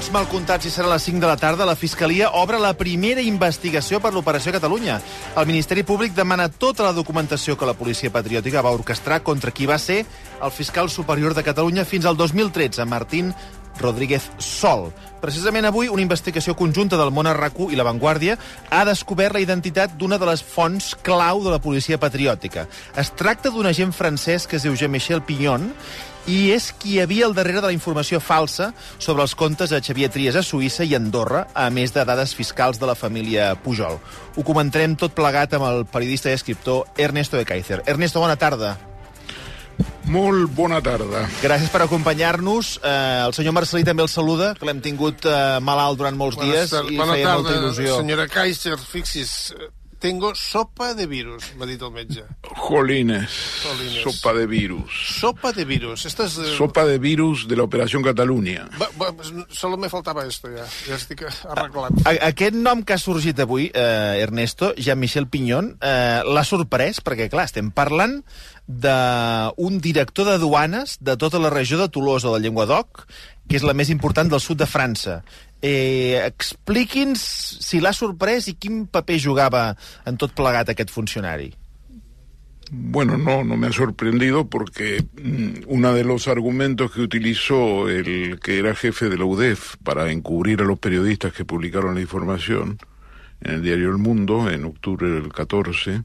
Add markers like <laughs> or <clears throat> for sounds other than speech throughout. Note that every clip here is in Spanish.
minuts, mal comptats i serà a les 5 de la tarda, la Fiscalia obre la primera investigació per l'Operació Catalunya. El Ministeri Públic demana tota la documentació que la policia patriòtica va orquestrar contra qui va ser el fiscal superior de Catalunya fins al 2013, Martín Rodríguez Sol. Precisament avui, una investigació conjunta del món RAC1 i La Vanguardia ha descobert la identitat d'una de les fonts clau de la policia patriòtica. Es tracta d'un agent francès que es diu Jean-Michel Pignon i és qui hi havia al darrere de la informació falsa sobre els comptes de Xavier Trias a Suïssa i Andorra, a més de dades fiscals de la família Pujol. Ho comentarem tot plegat amb el periodista i escriptor Ernesto de Kaiser. Ernesto, bona tarda. Molt bona tarda. Gràcies per acompanyar-nos. Eh, el senyor Marcelí també el saluda, que l'hem tingut eh, malalt durant molts Buenas dies i Bona feia tarda, molta il·lusió. senyora Kaiser. Fixis, tengo sopa de virus, m'ha dit el metge. Jolines, Jolines. sopa de virus. Sopa de virus. Esta es... Sopa de virus de la Operación Catalunya. Va, va, solo me faltava esto, ja. Ja estic arreglat. A aquest nom que ha sorgit avui, eh, Ernesto, Jean-Michel Pignon, eh, l'ha sorprès, perquè, clar, estem parlant d'un director de duanes de tota la regió de Tolosa, del Llenguadoc, que és la més important del sud de França. Eh, Expliqui'ns si l'ha sorprès i quin paper jugava en tot plegat aquest funcionari. Bueno, no, no me ha sorprendido porque mm, uno de los argumentos que utilizó el que era jefe de la UDEF para encubrir a los periodistas que publicaron la información en el diario El Mundo en octubre del 14,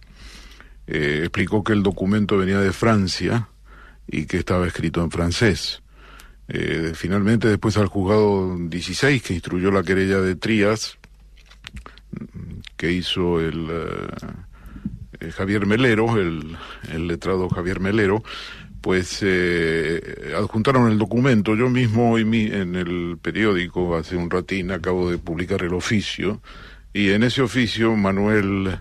eh, explicó que el documento venía de Francia y que estaba escrito en francés. Eh, finalmente, después al juzgado 16, que instruyó la querella de Trías, que hizo el... eh, Javier Melero, el, el letrado Javier Melero, pues eh, adjuntaron el documento. Yo mismo hoy mi- en el periódico, hace un ratín, acabo de publicar el oficio, y en ese oficio Manuel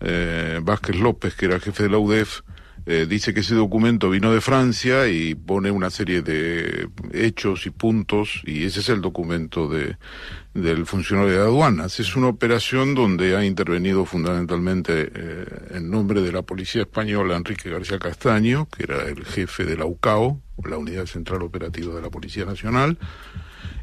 eh, Vázquez López, que era jefe de la UDEF, eh, dice que ese documento vino de Francia y pone una serie de hechos y puntos, y ese es el documento de, del funcionario de aduanas. Es una operación donde ha intervenido fundamentalmente eh, en nombre de la Policía Española Enrique García Castaño, que era el jefe de la UCAO, la Unidad Central Operativa de la Policía Nacional,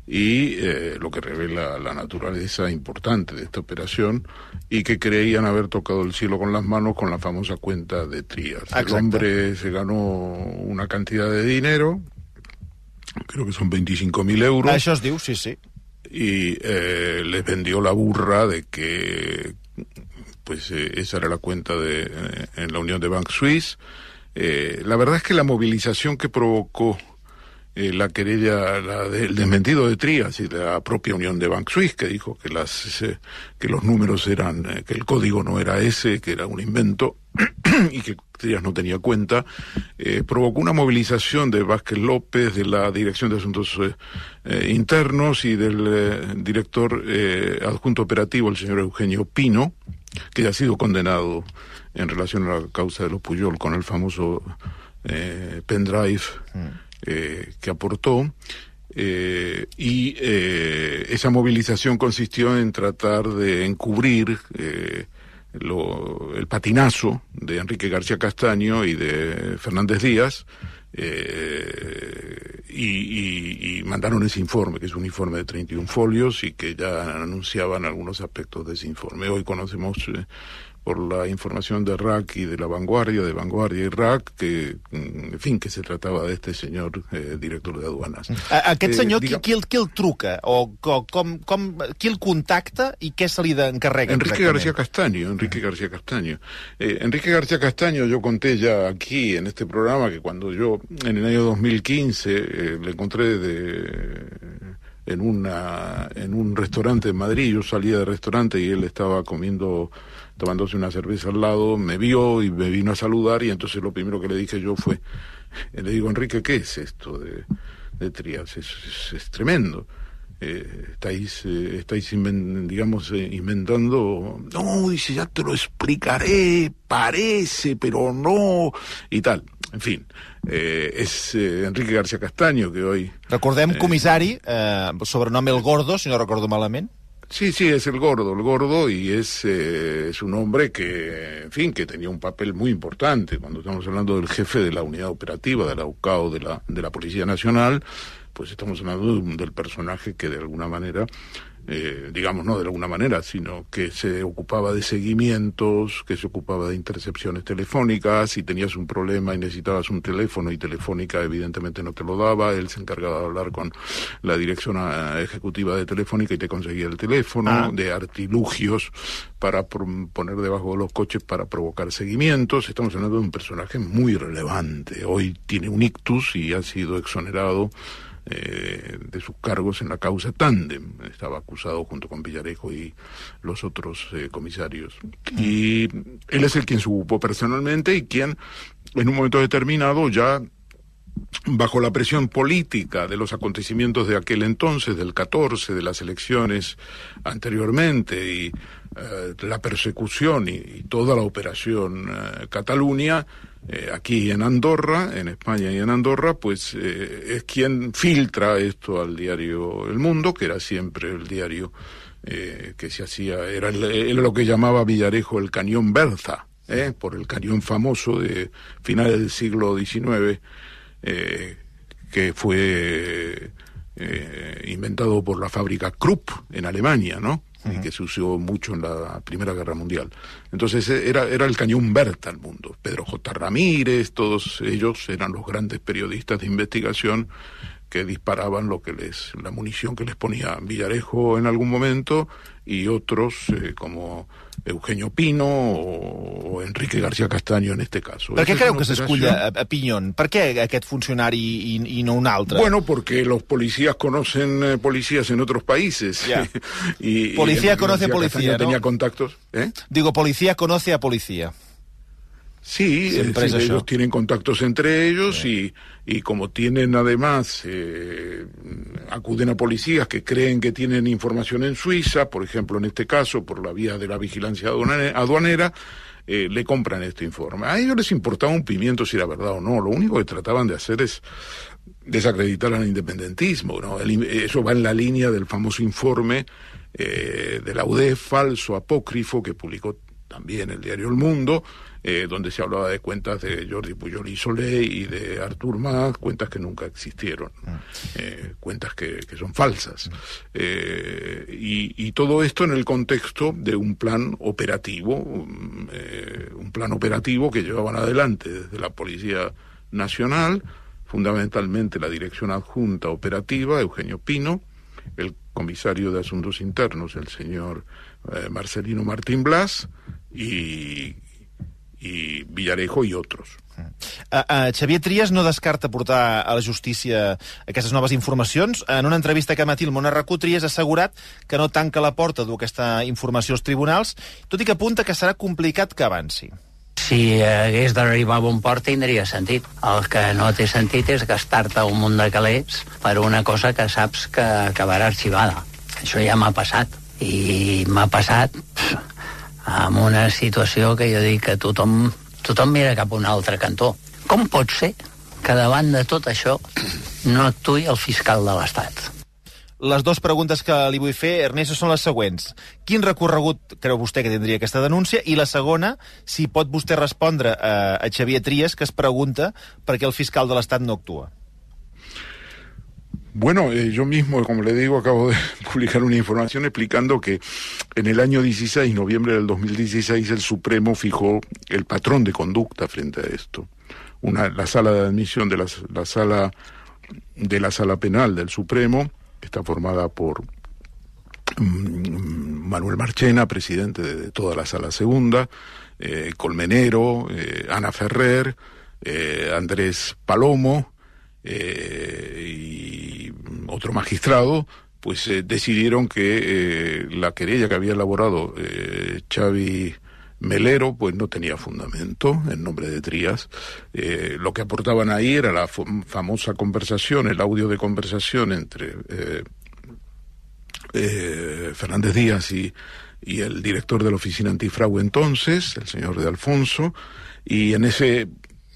y eh, lo que revela la naturaleza importante de esta operación y que creían haber tocado el cielo con las manos con la famosa cuenta de Trías. El hombre se ganó una cantidad de dinero, creo que son 25.000 euros Això es diu, sí, sí. y eh, les vendió la burra de que pues eh, esa era la cuenta de eh, en la unión de Bank Suisse. Eh, la verdad es que la movilización que provocó eh, la querella, la del desmentido de Trías y de la propia unión de Bank Suisse, que dijo que las eh, que los números eran, eh, que el código no era ese, que era un invento <clears throat> y que Trías no tenía cuenta, eh, provocó una movilización de Vázquez López, de la Dirección de Asuntos Internos y del director adjunto operativo, el señor Eugenio Pino, que ya ha sido condenado en relación a la causa de los Puyol con el famoso pendrive eh, que aportó. eh, y eh, esa movilización consistió en tratar de encubrir eh, lo- el patinazo de Enrique García Castaño y de Fernández Díaz y, mandaron ese informe, que es un informe de 31 folios y que ya anunciaban algunos aspectos de ese informe. Hoy conocemos por la información de RAC y de la vanguardia, de vanguardia y RAC, que, mm, en fin, que se trataba de este señor eh, director de aduanas. A- Aquest Eh, senyor, diga- qui, qui, el, qui el truca? O co- com, com, qui el contacta i què se li encarrega? Enrique? García Castaño, Enrique García Castaño. Eh, Enrique García Castaño, yo conté ya aquí en este programa que cuando yo en el año 2015 eh, le encontré de, en, una, en un restaurante en Madrid, yo salía del restaurante y él estaba comiendo, tomándose una cerveza al lado, me vio y me vino a saludar y entonces lo primero que le dije yo fue, le digo, Enrique, ¿qué es esto de, de Trías? Es, es- es tremendo eh, estáis, eh, estáis inven- digamos, eh, inventando, no, dice, ya te lo explicaré, parece, pero no, y tal. En fin, eh, es eh, Enrique García Castaño, que hoy, Recordem comissari, eh, sobrenom El Gordo, si no recordo malament. Sí, sí, es el gordo, el gordo, y es, eh, es un hombre que, en fin, que tenía un papel muy importante. Cuando estamos hablando del jefe de la unidad operativa de la UCAO de la, de la Policía Nacional, pues estamos hablando del personaje que de alguna manera eh, digamos, no de alguna manera, sino que se ocupaba de seguimientos, que se ocupaba de intercepciones telefónicas, si tenías un problema y necesitabas un teléfono y Telefónica evidentemente no te lo daba, él se encargaba de hablar con la dirección eh, ejecutiva de Telefónica y te conseguía el teléfono, ah. de artilugios para poner debajo de los coches para provocar seguimientos. Estamos hablando de un personaje muy relevante. Hoy tiene un ictus y ha sido exonerado eh, de sus cargos en la causa Tandem. Estaba acusado junto con Villarejo y los otros eh, comisarios. Y él es el quien se ocupó personalmente y quien en un momento determinado ya bajo la presión política de los acontecimientos de aquel entonces, del 14, de las elecciones anteriormente y eh, la persecución y, toda la operación Cataluña, eh, aquí en Andorra, en España y en Andorra, pues eh, es quien filtra esto al diario El Mundo, que era siempre el diario eh, que se hacía, era, lo que llamaba Villarejo el cañón Berza, por el cañón famoso de finales del siglo XIX, que fue inventado por la fábrica Krupp en Alemania, ¿no? Y que se usó mucho en la Primera Guerra Mundial. Entonces eh, era, era el cañón Berta al mundo. Pedro J. Ramírez, todos ellos eran los grandes periodistas de investigación que disparaban lo que les, la munición que les ponía Villarejo en algún momento y otros eh, como Eugenio Pino o, Enrique García Castaño en este caso. ¿Por qué creo que se escucha a, Piñón? ¿Por qué aquest funcionari y, y no un otro? Bueno, porque los policías conocen eh, policías en otros países. <laughs> y, policía conoce policía, ¿no? tenía contactos. ¿eh? Digo, policía conoce a policía. Sí, ellos tienen contactos entre ellos y, y, como tienen además, eh, acuden a policías que creen que tienen información en Suiza, por ejemplo en este caso por la vía de la vigilancia aduanera, eh, le compran este informe. A ellos les importaba un pimiento si era verdad o no, lo único que trataban de hacer es desacreditar al independentismo, ¿no? eso va en la línea del famoso informe eh, de la UDEF falso, apócrifo, que publicó también el diario El Mundo, eh, donde se hablaba de cuentas de Jordi Puyol y Solé y de Artur Mas, cuentas que nunca existieron, ah. eh, cuentas que, que, son falsas. Eh, y, y, todo esto en el contexto de un plan operativo, un, un plan operativo que llevaban adelante desde la Policía Nacional, fundamentalmente la Dirección Adjunta Operativa, Eugenio Pino, el comisario de Asuntos Internos, el señor Marcelino Martín Blas, y i Villarejo i otros. Uh, uh, Xavier Trias no descarta portar a la justícia aquestes noves informacions. En una entrevista que matí el Món Arracú, Trias ha assegurat que no tanca la porta d'aquesta informació als tribunals, tot i que apunta que serà complicat que avanci. Si hagués d'arribar a bon port tindria sentit. El que no té sentit és gastar-te un munt de calés per una cosa que saps que acabarà arxivada. Això ja m'ha passat. I m'ha passat amb una situació que jo dic que tothom, tothom mira cap a un altre cantó. Com pot ser que davant de tot això no actui el fiscal de l'Estat? Les dues preguntes que li vull fer, Ernesto, són les següents. Quin recorregut creu vostè que tindria aquesta denúncia? I la segona, si pot vostè respondre a, a Xavier Trias, que es pregunta per què el fiscal de l'Estat no actua. Bueno, eh, yo mismo, como le digo, acabo de <laughs> publicar una información explicando que en el año 16, noviembre del 2016, el Supremo fijó el patrón de conducta frente a esto. Una, la sala de admisión de la, la sala de la sala penal del Supremo está formada por mm, Manuel Marchena, presidente de, toda la sala segunda, eh, Colmenero, eh, Ana Ferrer, Andrés Palomo y otro magistrado, pues eh, decidieron que eh, la querella que había elaborado eh, Xavi Melero, pues no tenía fundamento en nombre de Trías. Eh, lo que aportaban ahí era la famosa conversación, el audio de conversación entre Fernández Díaz y, y el director de la oficina antifraude entonces, el señor de Alfonso, y en ese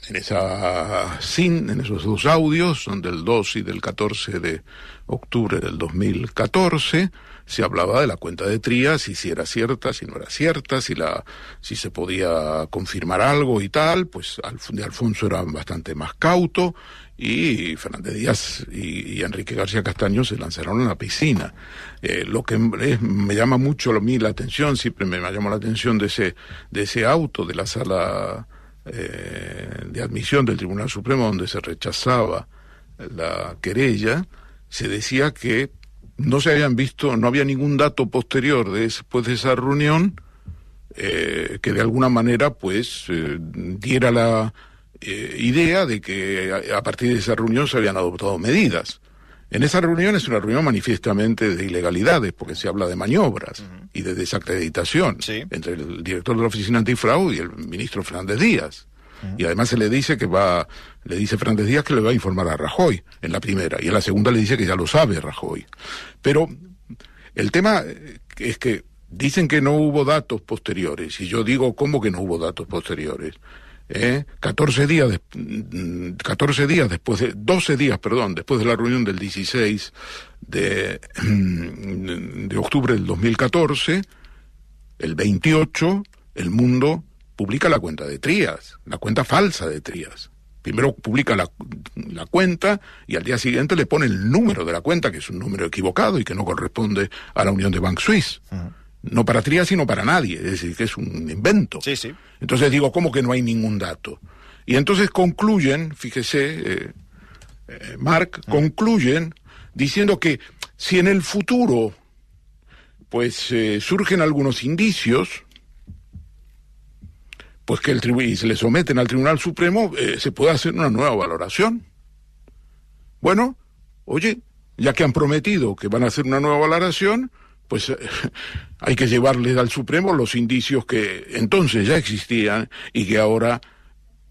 en esa sin, en esos dos audios, son del 2 y del 14 de octubre del 2014, se hablaba de la cuenta de Trías y si era cierta, si no era cierta, si la si se podía confirmar algo y tal, pues de Alfonso era bastante más cauto y Fernández Díaz y, Enrique García Castaño se lanzaron a la piscina. Eh, lo que me llama mucho a mí la atención, siempre me, llamó la atención de ese de ese auto de la sala eh, de admisión del Tribunal Supremo donde se rechazaba la querella, se decía que no se habían visto, no había ningún dato posterior de después de esa reunión eh, que de alguna manera pues eh, diera la idea de que a, partir de esa reunión se habían adoptado medidas. En esa reunión es una reunión manifiestamente de ilegalidades, porque se habla de maniobras y de desacreditación entre el director de la Oficina Antifraude y el ministro Fernández Díaz. Y además se le dice que va, le dice Fernández Díaz que le va a informar a Rajoy en la primera, y en la segunda le dice que ya lo sabe Rajoy. Pero el tema es que dicen que no hubo datos posteriores, y yo digo, ¿cómo que no hubo datos posteriores? ¿eh? 14 días, de, 14 días después de, 12 días, perdón, después de la reunión del 16 de, de octubre del 2014, el 28, el mundo publica la cuenta de Trías, la cuenta falsa de Trías. Primero publica la, la, cuenta y al día siguiente le pone el número de la cuenta, que es un número equivocado y que no corresponde a la Unión de Bank Suisse no para Trías sino para nadie, es decir, que es un invento. Sí, sí. Entonces digo, ¿cómo que no hay ningún dato? Y entonces concluyen, fíjese, eh, eh, Mark, concluyen diciendo que si en el futuro pues eh, surgen algunos indicios, pues que el y se le someten al Tribunal Supremo, se puede hacer una nueva valoración. Bueno, oye, ya que han prometido que van a hacer una nueva valoración, pues eh, <laughs> hay que llevarle al Supremo los indicios que entonces ya existían y que ahora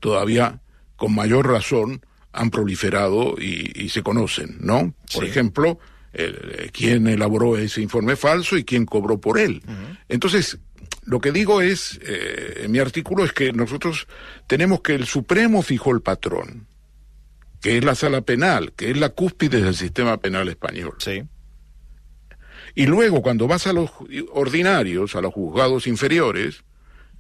todavía con mayor razón han proliferado y, se conocen, ¿no? Por ejemplo, el, quién elaboró ese informe falso y quién cobró por él. Entonces, lo que digo es, eh, en mi artículo es que nosotros tenemos que el Supremo fijó el patrón, que es la sala penal, que es la cúspide del sistema penal español. Sí. Y luego, cuando vas a los ordinarios, a los juzgados inferiores,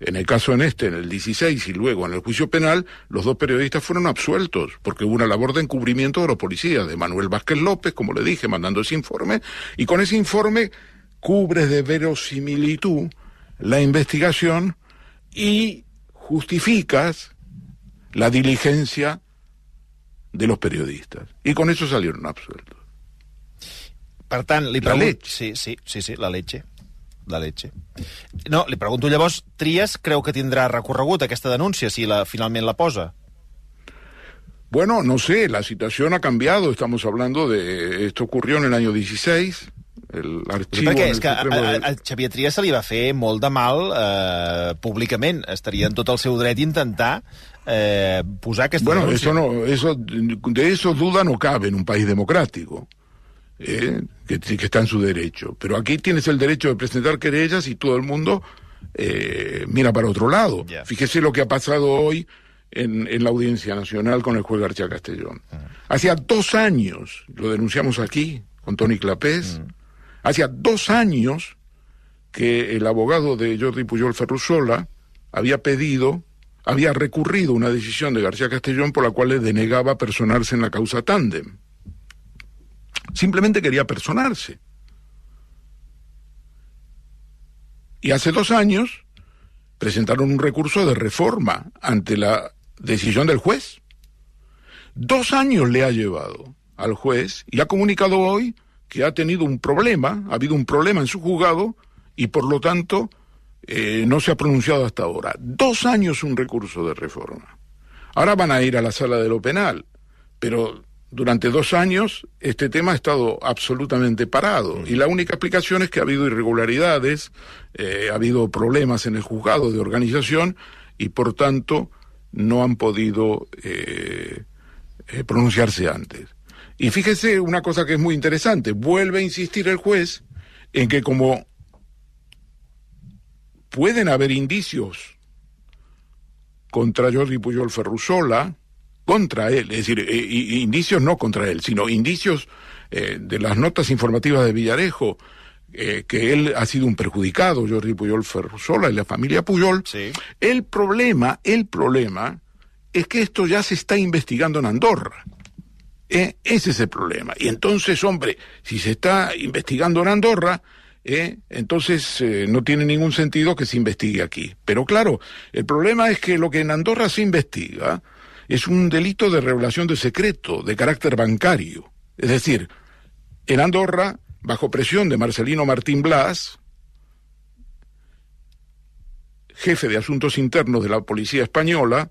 en el caso en este, en el 16 y luego en el juicio penal, los dos periodistas fueron absueltos, porque hubo una labor de encubrimiento de los policías, de Manuel Vázquez López, como le dije, mandando ese informe, y con ese informe cubres de verosimilitud la investigación y justificas la diligencia de los periodistas. Y con eso salieron absueltos. Per tant, li pregunto... Sí, sí, sí, sí, la leche. La leche. No, li pregunto llavors, Trias creu que tindrà recorregut aquesta denúncia si la, finalment la posa? Bueno, no sé, la situación ha cambiado. Estamos hablando de. Esto ocurrió en el año 16. El archivo perquè és que a, a, a Xavier Trias se li va fer molt de mal eh, públicament. Estaria en tot el seu dret intentar eh, posar aquesta bueno. Bueno, eso no, eso, de eso duda no cabe en un país democrático. ¿eh? que, que, está en su derecho. Pero aquí tienes el derecho de presentar querellas y todo el mundo eh, mira para otro lado. Yeah. Fíjese lo que ha pasado hoy en, en, la Audiencia Nacional con el juez García Castellón. Uh -huh. Hacía dos años, lo denunciamos aquí con Tony Clapés, uh -huh. Hacía dos años que el abogado de Jordi Puyol Ferrusola había pedido, había recurrido una decisión de García Castellón por la cual le denegaba personarse en la causa Tándem. Simplemente quería personarse. Y hace dos años presentaron un recurso de reforma ante la decisión del juez. Dos años le ha llevado al juez y ha comunicado hoy que ha tenido un problema, ha habido un problema en su juzgado y por lo tanto eh, no se ha pronunciado hasta ahora. Dos años un recurso de reforma. Ahora van a ir a la sala de lo penal, pero durante dos años este tema ha estado absolutamente parado y la única explicación es que ha habido irregularidades, eh, ha habido problemas en el juzgado de organización y por tanto no han podido eh, eh, pronunciarse antes. Y fíjese una cosa que es muy interesante, vuelve a insistir el juez en que como pueden haber indicios contra Jordi Puyol Ferrusola, contra él, es decir, eh, indicios no contra él, sino indicios eh, de las notas informativas de Villarejo, eh, que él ha sido un perjudicado, Jordi Puyol Ferrusola y la familia Puyol. Sí. El problema, el problema es que esto ya se está investigando en Andorra. Eh, ese es el problema. Y entonces, hombre, si se está investigando en Andorra, eh, entonces eh, no tiene ningún sentido que se investigue aquí. Pero claro, el problema es que lo que en Andorra se investiga es un delito de revelación de secreto de carácter bancario. Es decir, en Andorra, bajo presión de Marcelino Martín Blas, jefe de asuntos internos de la policía española,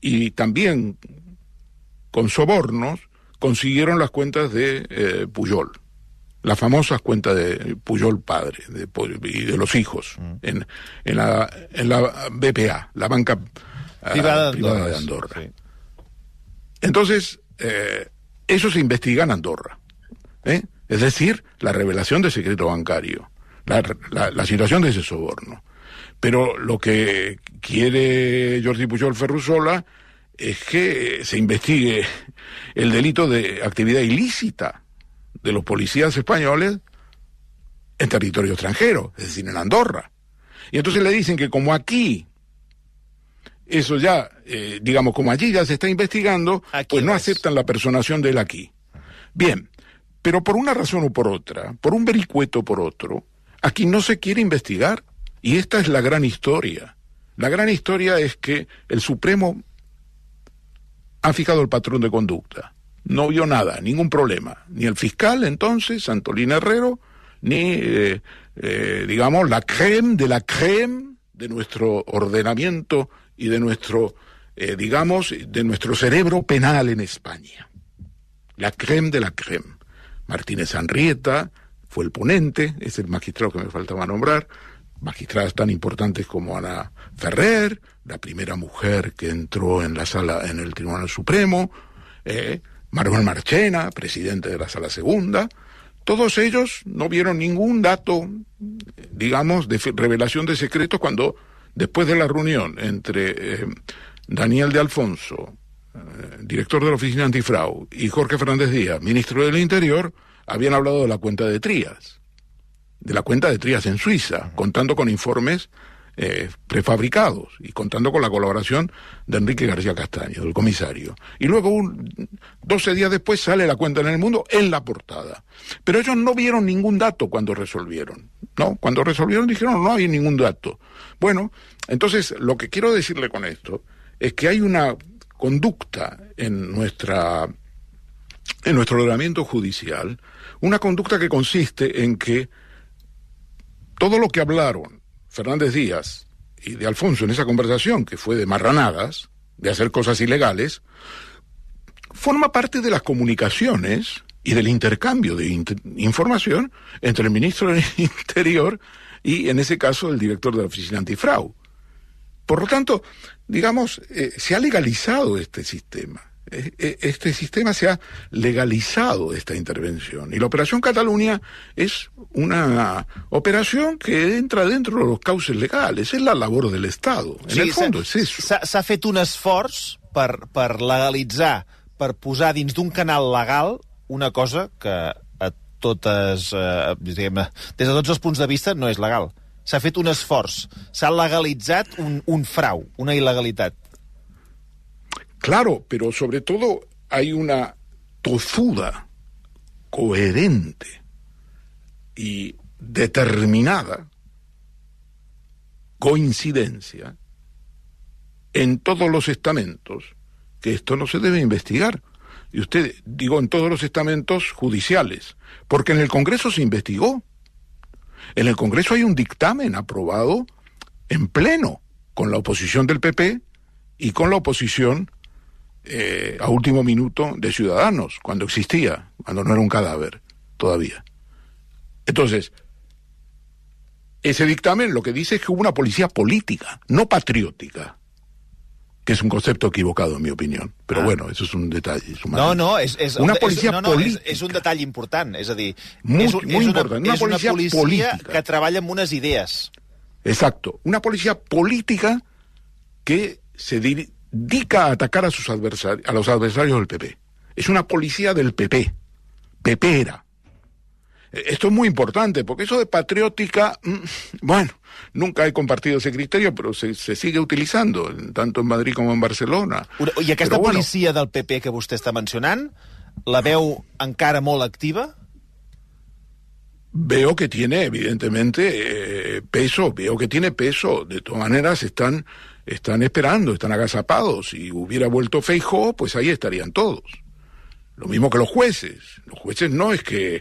y también con sobornos, consiguieron las cuentas de eh, Puyol, las famosas cuentas de Puyol padre de, y de los hijos, en, en, la, en la BPA, la banca ah, Privada de privada Andorra. de Andorra. Sí. Entonces, eh, eso se investiga en Andorra. ¿eh? Es decir, la revelación de secreto bancario, la, la- la situación de ese soborno. Pero lo que quiere Jordi Pujol Ferrusola es que se investigue el delito de actividad ilícita de los policías españoles en territorio extranjero, es decir, en Andorra. Y entonces le dicen que como aquí eso ya, eh, digamos, como allí ya se está investigando, Aquí pues no es. aceptan la personación de él aquí. Bien, pero por una razón o por otra, por un vericueto o por otro, aquí no se quiere investigar. Y esta es la gran historia. La gran historia es que el Supremo ha fijado el patrón de conducta. No vio nada, ningún problema. Ni el fiscal entonces, Antolín Herrero, ni, eh, eh, digamos, la creme de la creme de nuestro ordenamiento y de nuestro, eh, digamos, de nuestro cerebro penal en España. La creme de la creme. Martínez Anrieta fue el ponente, es el magistrado que me faltaba nombrar, magistradas tan importantes como Ana Ferrer, la primera mujer que entró en la sala, en el Tribunal Supremo, eh, Manuel Marchena, presidente de la sala segunda, todos ellos no vieron ningún dato, digamos, de revelación de secretos cuando, después de la reunión entre eh, Daniel de Alfonso, eh, director de la Oficina Antifrau, y Jorge Fernández Díaz, ministro del Interior, habían hablado de la cuenta de Trías, de la cuenta de Trías en Suiza, contando con informes eh, prefabricados y contando con la colaboración de Enrique García Castaño, del comisario. Y luego, un, 12 días después, sale la cuenta en el mundo en la portada. Pero ellos no vieron ningún dato cuando resolvieron. No, cuando resolvieron dijeron no hay ningún dato. Bueno, entonces lo que quiero decirle con esto es que hay una conducta en nuestra en nuestro ordenamiento judicial, una conducta que consiste en que todo lo que hablaron Fernández Díaz y de Alfonso en esa conversación, que fue de marranadas, de hacer cosas ilegales, forma parte de las comunicaciones y del intercambio de información entre el ministro del <laughs> Interior y, en ese caso, el director de la Oficina Antifrau. Por lo tanto, digamos, eh, se ha legalizado este sistema. Eh, eh, Este sistema se ha legalizado esta intervención. Y la Operación Cataluña es una operación que entra dentro de los cauces legales. Es la labor del Estado. En el fondo es eso. S'ha fet un esforç per, per legalitzar, per posar dins d'un canal legal una cosa que a totes, eh, diguem, des de tots els punts de vista no és legal. S'ha fet un esforç, s'ha legalitzat un, un frau, una il·legalitat. Claro, pero sobre todo hay una tozuda, coherente y determinada coincidencia en todos los estamentos que esto no se debe investigar. Y usted, digo, en todos los estamentos judiciales, porque en el Congreso se investigó. En el Congreso hay un dictamen aprobado en pleno con la oposición del PP y con la oposición eh, a último minuto de Ciudadanos, cuando existía, cuando no era un cadáver todavía. Entonces, ese dictamen lo que dice es que hubo una policía política, no patriótica, que es un concepto equivocado en mi opinión. Pero Ah. bueno, eso es un detalle. es un No, no, és, és, Una és- policia no, no, és, política. és un detall important. És a dir, Muy- és, un, muy és, una, important, una és una policia política. que treballa amb unes idees. Exacto. Una policía política que se dedica a atacar a sus adversarios, a los adversarios del PP. Es una policía del PP. Pepera. Esto es muy importante, porque eso de patriótica, mm, bueno, nunca he compartido ese criterio, pero se, se sigue utilizando, tanto en Madrid como en Barcelona. I aquesta Però, bueno, policia del PP que vostè està mencionant, la veu encara molt activa? Veo que tiene, evidentemente, eh, peso, veo que tiene peso. De todas maneras, están, están esperando, están agazapados. Si hubiera vuelto Feijó, pues ahí estarían todos. Lo mismo que los jueces. Los jueces no es que,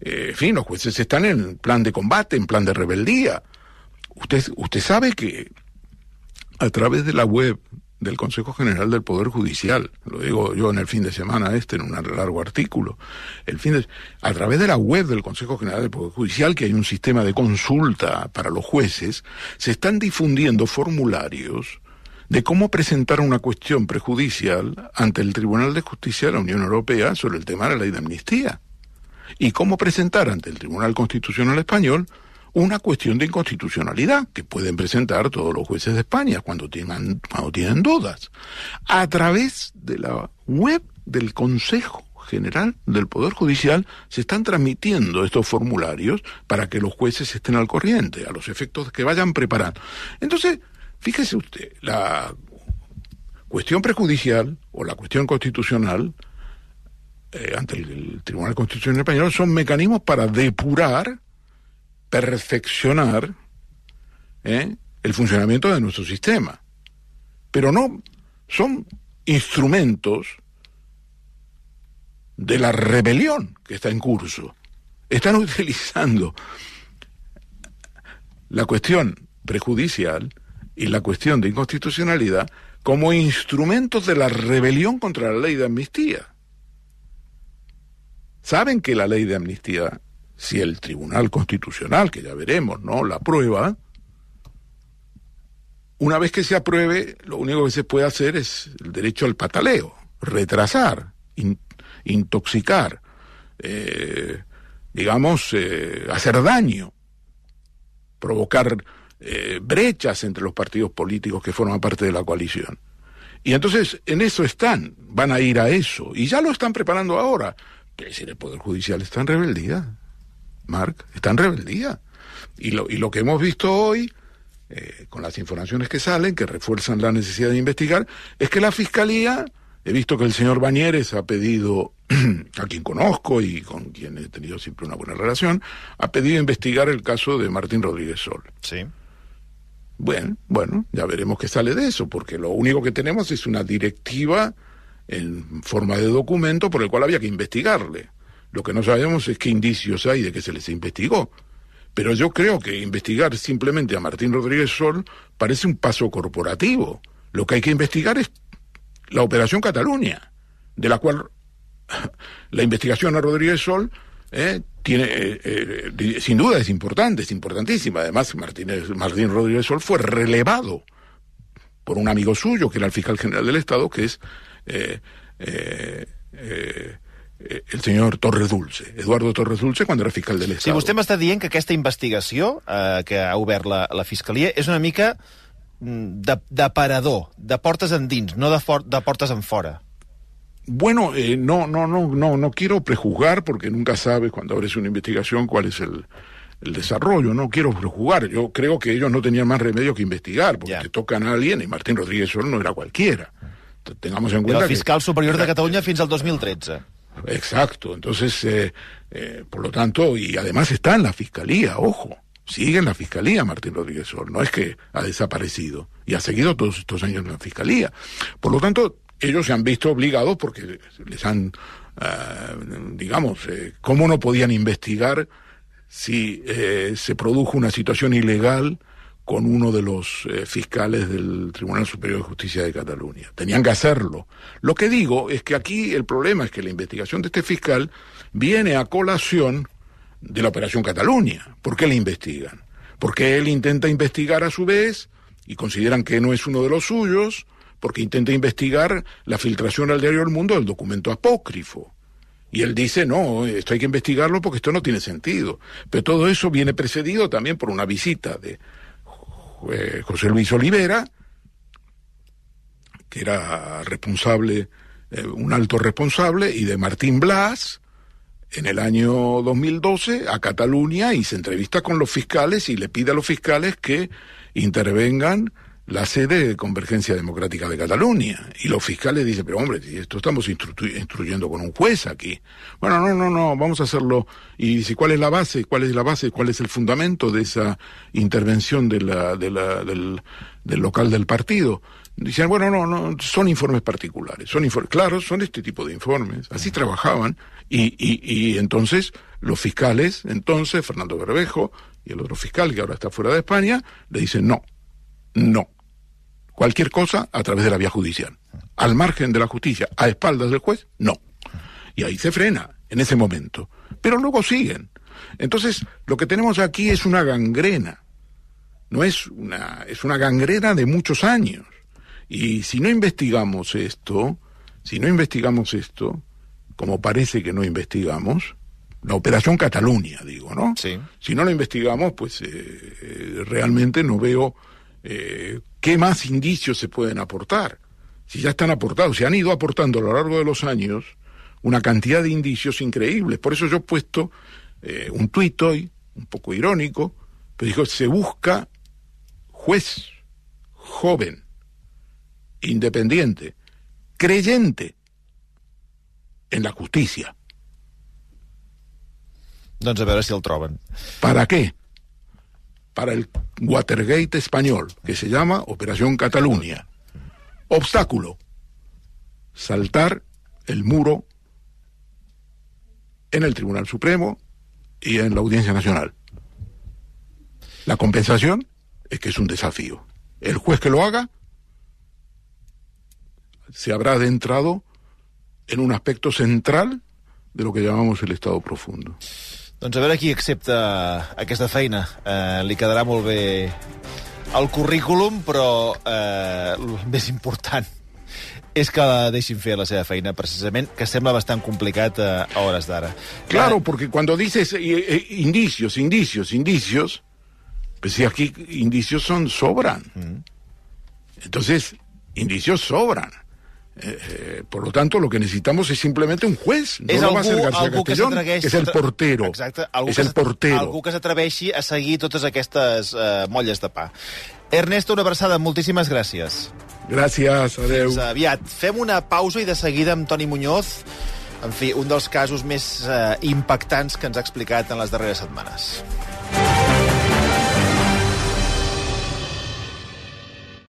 eh, en fin, los jueces están en plan de combate, en plan de rebeldía. Usted, usted sabe que a través de la web del Consejo General del Poder Judicial, lo digo yo en el fin de semana este, en un largo artículo, el fin de, a través de la web del Consejo General del Poder Judicial, que hay un sistema de consulta para los jueces, se están difundiendo formularios de cómo presentar una cuestión prejudicial ante el Tribunal de Justicia de la Unión Europea sobre el tema de la ley de amnistía. Y cómo presentar ante el Tribunal Constitucional Español una cuestión de inconstitucionalidad que pueden presentar todos los jueces de España cuando tengan tienen dudas a través de la web del Consejo General del Poder Judicial se están transmitiendo estos formularios para que los jueces estén al corriente, a los efectos que vayan preparando. Entonces, fíjese usted, la cuestión prejudicial o la cuestión constitucional eh, ante el Tribunal Constitucional Español son mecanismos para depurar perfeccionar ¿eh? el funcionamiento de nuestro sistema. Pero no son instrumentos de la rebelión que está en curso. Están <laughs> utilizando la cuestión prejudicial y la cuestión de inconstitucionalidad como instrumentos de la rebelión contra la ley de amnistía. Saben que la ley de amnistía si el Tribunal Constitucional, que ya veremos, ¿no?, la aprueba, una vez que se apruebe, lo único que se puede hacer es el derecho al pataleo, retrasar, in, intoxicar, eh, digamos, eh, hacer daño, provocar eh, brechas entre los partidos políticos que forman parte de la coalición. Y entonces en eso están, van a ir a eso, y ya lo están preparando ahora. Es decir, el Poder Judicial está en rebeldía. Mark, está en rebeldía. Y lo, y lo que hemos visto hoy, eh, con las informaciones que salen, que refuerzan la necesidad de investigar, es que la Fiscalía, he visto que el señor Bañeres ha pedido, <clears throat> a quien conozco y con quien he tenido siempre una buena relación, ha pedido investigar el caso de Martín Rodríguez Sol. Sí. Bueno, bueno, ya veremos qué sale de eso, porque lo único que tenemos es una directiva en forma de documento por el cual había que investigarle. Lo que no sabemos es qué indicios hay de que se les investigó. Pero yo creo que investigar simplemente a Martín Rodríguez Sol parece un paso corporativo. Lo que hay que investigar es la Operación Cataluña, de la cual <laughs> la investigación a Rodríguez Sol eh, tiene, eh, eh, sin duda es importante, es importantísima. Además, Martínez, Martín Rodríguez Sol fue relevado por un amigo suyo, que era el fiscal general del Estado, que es el senyor Torres Dulce, Eduardo Torres Dulce, quan era fiscal de Sí, l'Estat. vostè m'està dient que aquesta investigació eh, que ha obert la, la Fiscalia és una mica mm, de, de parador, de portes endins, no de, for, de portes en fora. Bueno, eh, no, no, no, no, no quiero prejuzgar porque nunca sabes cuando abres una investigación cuál es el, el desarrollo. No quiero prejuzgar. Yo creo que ellos no tenían más remedio que investigar porque Ya. te tocan a alguien y Martín Rodríguez Sol no era cualquiera. Tengamos en Era cuenta el fiscal que, superior de era- Catalunya fins al 2013. Exacto. Entonces, eh, eh, por lo tanto, y además está en la fiscalía, ojo. Sigue en la fiscalía Martín Rodríguez Sol. No es que ha desaparecido y ha seguido todos estos años en la fiscalía. Por lo tanto, ellos se han visto obligados porque les han, ah, digamos, eh, ¿cómo no podían investigar si eh, se produjo una situación ilegal con uno de los eh, fiscales del Tribunal Superior de Justicia de Cataluña. Tenían que hacerlo. Lo que digo es que aquí el problema es que la investigación de este fiscal viene a colación de la Operación Cataluña. ¿Por qué le investigan? Porque él intenta investigar a su vez y consideran que no es uno de los suyos, porque intenta investigar la filtración al diario El Mundo del documento apócrifo. Y él dice, no, esto hay que investigarlo porque esto no tiene sentido. Pero todo eso viene precedido también por una visita de eh, José Luis Olivera que era responsable, eh, un alto responsable, y de Martín Blas, en el año 2012 a Cataluña y se entrevista con los fiscales y le pide a los fiscales que intervengan la sede de Convergencia Democrática de Cataluña. Y los fiscales dicen, pero hombre, esto estamos instru- instruyendo con un juez aquí. Bueno, no, no, no, vamos a hacerlo. Y dice, ¿cuál es la base? ¿Cuál es la base? ¿Cuál es el fundamento de esa intervención de la, de la, del, del local del partido? Dicen, bueno, no, no, son informes particulares. Son informes, claro, son este tipo de informes. Así trabajaban. Y, y, y entonces los fiscales, entonces, Fernando Berbejo y el otro fiscal que ahora está fuera de España, le dicen, no, no. Cualquier cosa a través de la vía judicial. Al margen de la justicia, a espaldas del juez, no. Y ahí se frena, en ese momento. Pero luego siguen. Entonces, lo que tenemos aquí es una gangrena. No es una, es una gangrena de muchos años. Y si no investigamos esto, si no investigamos esto, como parece que no investigamos, la operación Cataluña, digo, ¿no? Sí. Si no la investigamos, pues eh, eh, realmente no veo eh, qué más indicios se pueden aportar. Si ya están aportados, se han ido aportando a lo largo de los años una cantidad de indicios increíbles. Por eso yo he puesto eh, un tuit hoy, un poco irónico, pero dijo, se busca juez joven, independiente, creyente en la justicia. Doncs a veure si el troben. ¿Para qué? Para el Watergate español, que se llama Operación Cataluña. Obstáculo. Saltar el muro en el Tribunal Supremo y en la Audiencia Nacional. La compensación es que es un desafío. El juez que lo haga se habrá adentrado en un aspecto central de lo que llamamos el Estado profundo. Doncs a veure qui accepta aquesta feina. Eh, li quedarà molt bé el currículum, però eh, el més important és que la deixin fer la seva feina, precisament, que sembla bastant complicat eh, a hores d'ara. Claro, porque cuando dices eh, eh, indicios, indicios, indicios, pues si aquí indicios son sobran. Entonces, indicios sobran. Eh, eh, por lo tanto, lo que necesitamos es simplemente un juez. No és va a algú, hacer García algú que Castellón, que es el portero. Exacte, algú es que el portero. Algú que s'atreveixi a seguir totes aquestes eh, molles de pa. Ernesto, una abraçada, moltíssimes gràcies. Gracias, adeu. Fins aviat. Fem una pausa i de seguida amb Toni Muñoz, en fi, un dels casos més eh, impactants que ens ha explicat en les darreres setmanes.